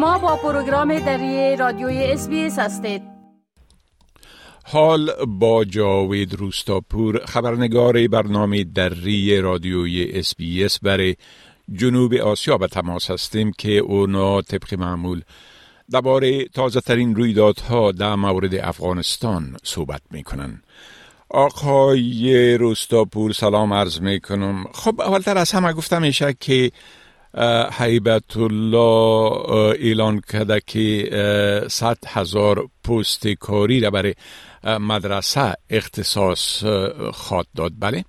شما با پروگرام دری رادیوی SBS هستید. حال با جاوید روستاپور خبرنگار برنامه دری رادیوی SBS برای جنوب آسیا به تماس هستیم که اونا طبق معمول درباره تازه ترین رویدادها در مورد افغانستان صحبت می‌کنن. آقای روستاپور سلام عرض می‌کنم. خب اولتر از همه گفتم میشه که حیبت الله اعلان کرده که صد هزار پست کاری را برای مدرسه اختصاص خواد داد. بله؟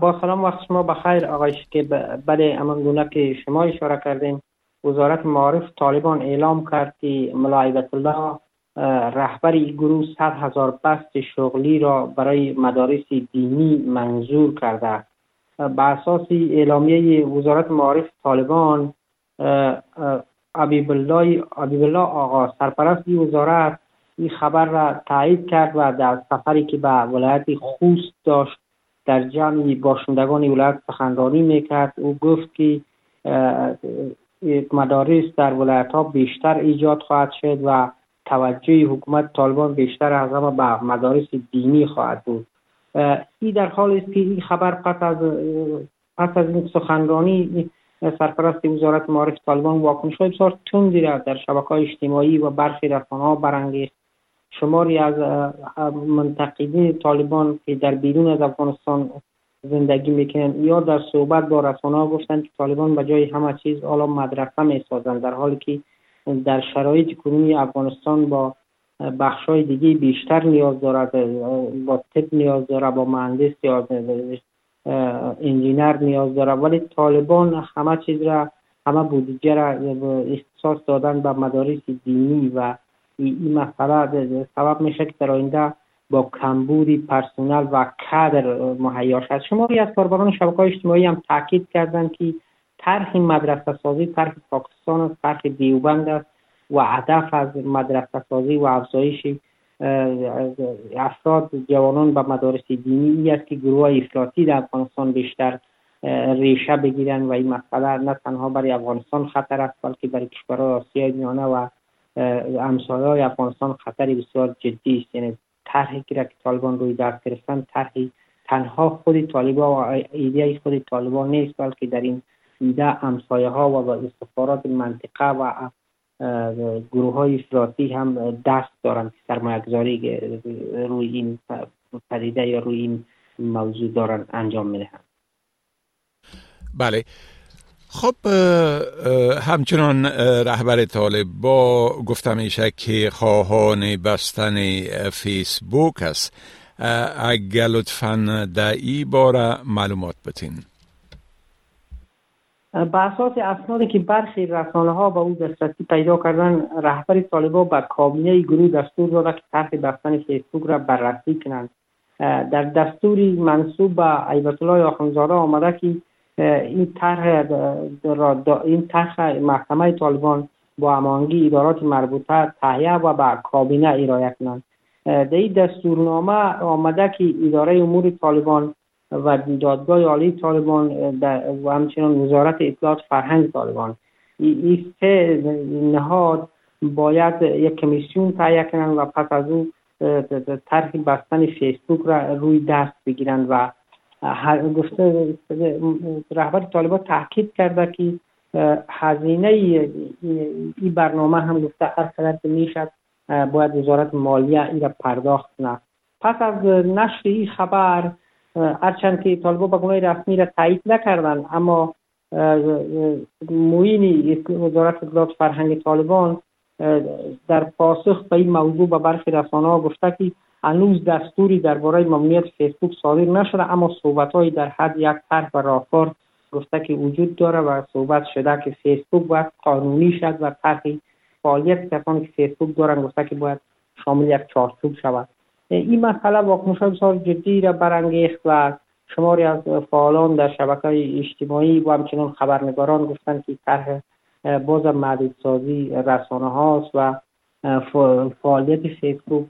با سلام وقت شما بخیر آقای که بله امان گونه که شما اشاره کردین وزارت معارف طالبان اعلام کرد که ملاعبت الله رهبر گروه صد هزار بست شغلی را برای مدارس دینی منظور کرده. به اساس اعلامیه وزارت معارف طالبان عبیب الله آقا سرپرست وزارت این خبر را تایید کرد و در سفری که به ولایت خوست داشت در جمع باشندگان ولایت سخنرانی می‌کرد. او گفت که مدارس در ولایت ها بیشتر ایجاد خواهد شد و توجه حکومت طالبان بیشتر از همه به مدارس دینی خواهد بود. این در حال است که این خبر پس از پس از این سخنرانی سرپرست وزارت معارف طالبان واکنش های بسیار تندی را در شبکه اجتماعی و برخی رسانه ها برانگیخت شماری از منتقدین طالبان که در بیرون از افغانستان زندگی می‌کنن یا در صحبت با رسانه گفتند که طالبان به جای همه چیز حالا مدرسه می‌سازند در حالی که در شرایط کنونی افغانستان با بخش های دیگه بیشتر نیاز دارد با طب نیاز دارد با مهندس یا انجینر نیاز دارد. ولی طالبان همه چیز را همه بودجه را اختصاص دادن به مدارس دینی و این مسئله سبب میشه که در آینده با کمبودی پرسنل و کادر مهیا شد شماری از کاربران شبکه اجتماعی هم تاکید کردند که طرح مدرسه سازی طرح پاکستان است طرح دیوبند است. و هدف از مدرسه سازی و افزایش افراد جوانان به مدارس دینی ای است که گروه افراطی در افغانستان بیشتر ریشه بگیرن و این مسئله نه تنها برای افغانستان خطر است بلکه برای کشورهای آسیای میانه و امثال های افغانستان خطر بسیار جدی است. یعنی طرحی که طالبان روی دست گرفتن طرحی تنها خود طالبان و ایده خود طالبان نیست بلکه در این ایده امسایه ها و با استخبارات منطقه و گروه های افراطی هم دست دارند که سرمایه‌گذاری روی این پدیده یا روی این موضوع دارن انجام می‌دهند. بله. خب همچنان رهبر طالب با گفته میشه که خواهان بستن فیسبوک است. اگر لطفا در ای باره معلومات بتین به اساس اسنادی که برخی رسانه ها به او دسترسی پیدا کردن رهبر طالبا به کابینه گروه دستور داده که طرح بستن فیسبوک را بررسی کنند. در دستوری منصوب به ایبت الله آخونزاده آمده که این طرح این طرح محکمه طالبان با امانگی ادارات مربوطه تهیه و به کابینه ارائه کنند. در این دستورنامه آمده که اداره امور طالبان و دادگاه عالی طالبان و همچنان وزارت اطلاعات فرهنگ طالبان. این سه نهاد باید یک کمیسیون تهیه کنند و پس از او طرح بستن فیسبوک را روی دست بگیرند و گفته رهبر طالبان تاکید کرده که هزینه این برنامه هم گفته هر قدر می‌شد باید وزارت مالیه این را پرداخت کنه پس از نشر این خبر هرچند که طالبا به گناه رسمی را تایید نکردند اما موین وزارت اطلاعات فرهنگ طالبان در پاسخ به این موضوع به برخی رسانه ها گفته که هنوز دستوری درباره ممنوعیت فیسبوک صادر نشده اما صحبت در حد یک طرح و راهکار گفته که وجود داره و صحبت شده که فیسبوک باید قانونی شد و طرح فعالیت کسانی که فیسبوک دارن گفته که باید شامل یک چارچوب شود. این مسئله واکنش بسیار جدی را برانگیخت و شماری از فعالان در شبکه اجتماعی و همچنان خبرنگاران گفتند که طرح باز محدود سازی رسانه هاست و فعالیت فیسبوک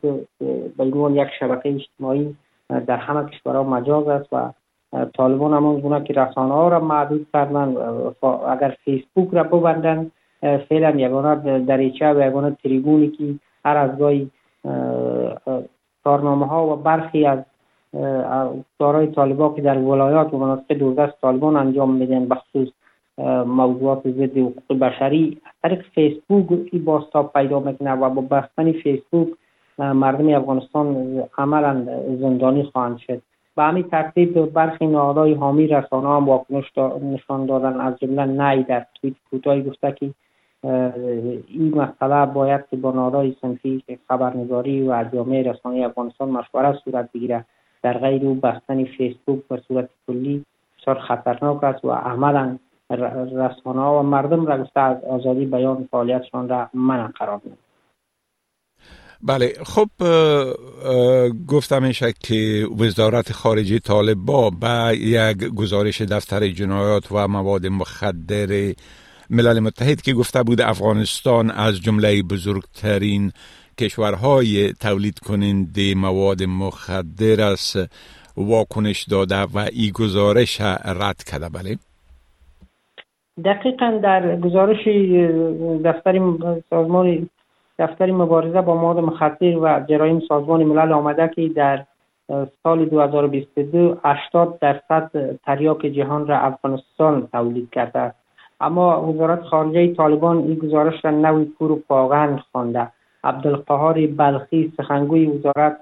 به عنوان یک شبکه اجتماعی در همه کشورها مجاز است و طالبان هم گونه که رسانه ها را محدود کردن اگر فیسبوک را ببندن فعلا یگانه دریچه و یگانه تریبونی که هر از گاهی کارنامه ها و برخی از دارای طالبان که در ولایات و مناطق دوردست طالبان انجام میدن بخصوص موضوعات ضد حقوق بشری. از طریق فیسبوک ای باستاب پیدا می‌کنه و با بستن فیسبوک مردم افغانستان عملا زندانی خواهند شد. به همین ترتیب برخی نهادهای حامی رسانه هم واکنش نشان دادن از جمله نی در تویت کوتاهی گفته که این مسئله باید که با نهادهای صنفی خبرنگاری و جامعه رسانه افغانستان مشورت صورت بگیره در غیر او بستن فیسبوک به صورت کلی بسیار خطرناک است و عملا رسانه و مردم را از آزادی بیان فعالیتشان را منع قرار میده بله خب گفتم میشه که وزارت خارجه طالبا به یک گزارش دفتر جنایات و مواد مخدر ملل متحد که گفته بود افغانستان از جمله بزرگترین کشورهای تولید کننده مواد مخدر است. واکنش داده و ای گزارش رد کرده. بله. دقیقا در گزارش دفتر سازمان دفتر مبارزه با مواد مخدر و جرایم سازمان ملل آمده که در سال 2022 80 درصد تریاک جهان را افغانستان تولید کرده. است اما وزارت خارجه طالبان این گزارش را نوی پور و پاغن خوانده. عبدالقهار بلخی سخنگوی وزارت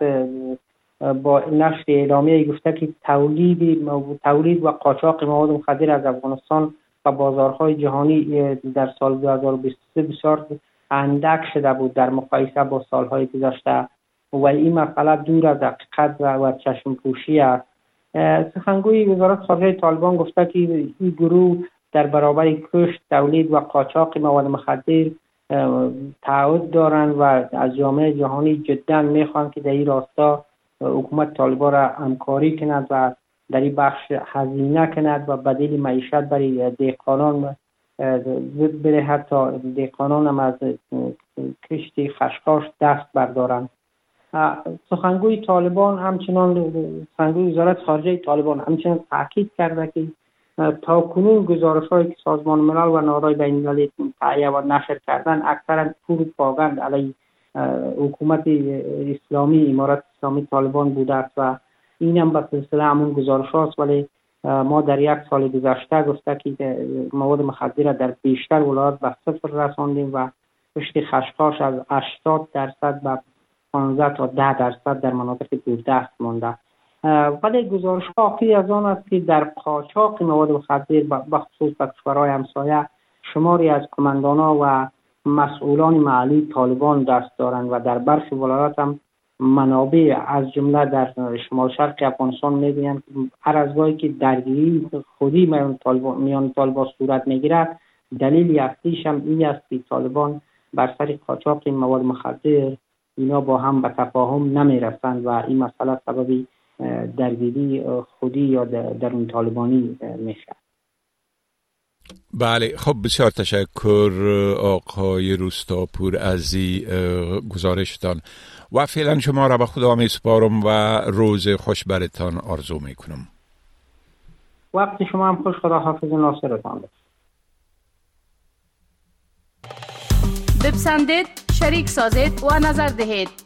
با نشر اعلامیه گفته که تولید تولید و قاچاق مواد مخدر از افغانستان و بازارهای جهانی در سال 2023 بسیار اندک شده بود در مقایسه با سالهای گذشته و این مسئله دور از حقیقت و چشم پوشی است. سخنگوی وزارت خارجه طالبان گفته که این گروه در برابر کشت تولید و قاچاق مواد مخدر تعهد دارند و از جامعه جهانی جدا می‌خوان که در این راستا حکومت طالبان را همکاری کند و در این بخش هزینه کند و بدیل معیشت برای دهقانان بره حتی دهقانان هم از کشتی خشخاش دست بردارند. سخنگوی طالبان همچنان سخنگوی وزارت خارجه طالبان همچنان تاکید کرده که تا کنون گزارش هایی که سازمان ملل و نهادهای بین المللی و نشر کردن اکثرا پور پاگند علیه حکومت اسلامی امارت اسلامی طالبان بوده است و این هم به سلسله همون گزارش هاست ولی ما در یک سال گذشته گفته که مواد مخدر در بیشتر ولایات به صفر رساندیم و رشد خشخاش از 80 درصد به 15 تا 10 درصد در مناطق دوردست مانده. ولی گزارش ها از آن است که در قاچاق مواد مخدر بخصوص به کشورهای همسایه شماری از کماندانا و مسئولان محلی طالبان دست دارند و در برخی ولایات هم منابع از جمله در شمال شرق افغانستان می‌گویند هر از گاهی که درگیری خودی میان طالبان, میان طالبان صورت می‌گیرد دلیل اصلیش هم این است که طالبان بر سر قاچاق مواد مخدر اینا با هم به تفاهم نمی‌رسند و این مسئله سببی درگیری خودی یا درون طالبانی میشه. بله. خب بسیار تشکر آقای روستاپور از گزارشتان. و فعلا شما را به خدا می سپارم و روز خوش برتان آرزو می کنم وقت شما هم خوش خدا حافظ ناصرتان بپسندید شریک سازید و نظر دهید.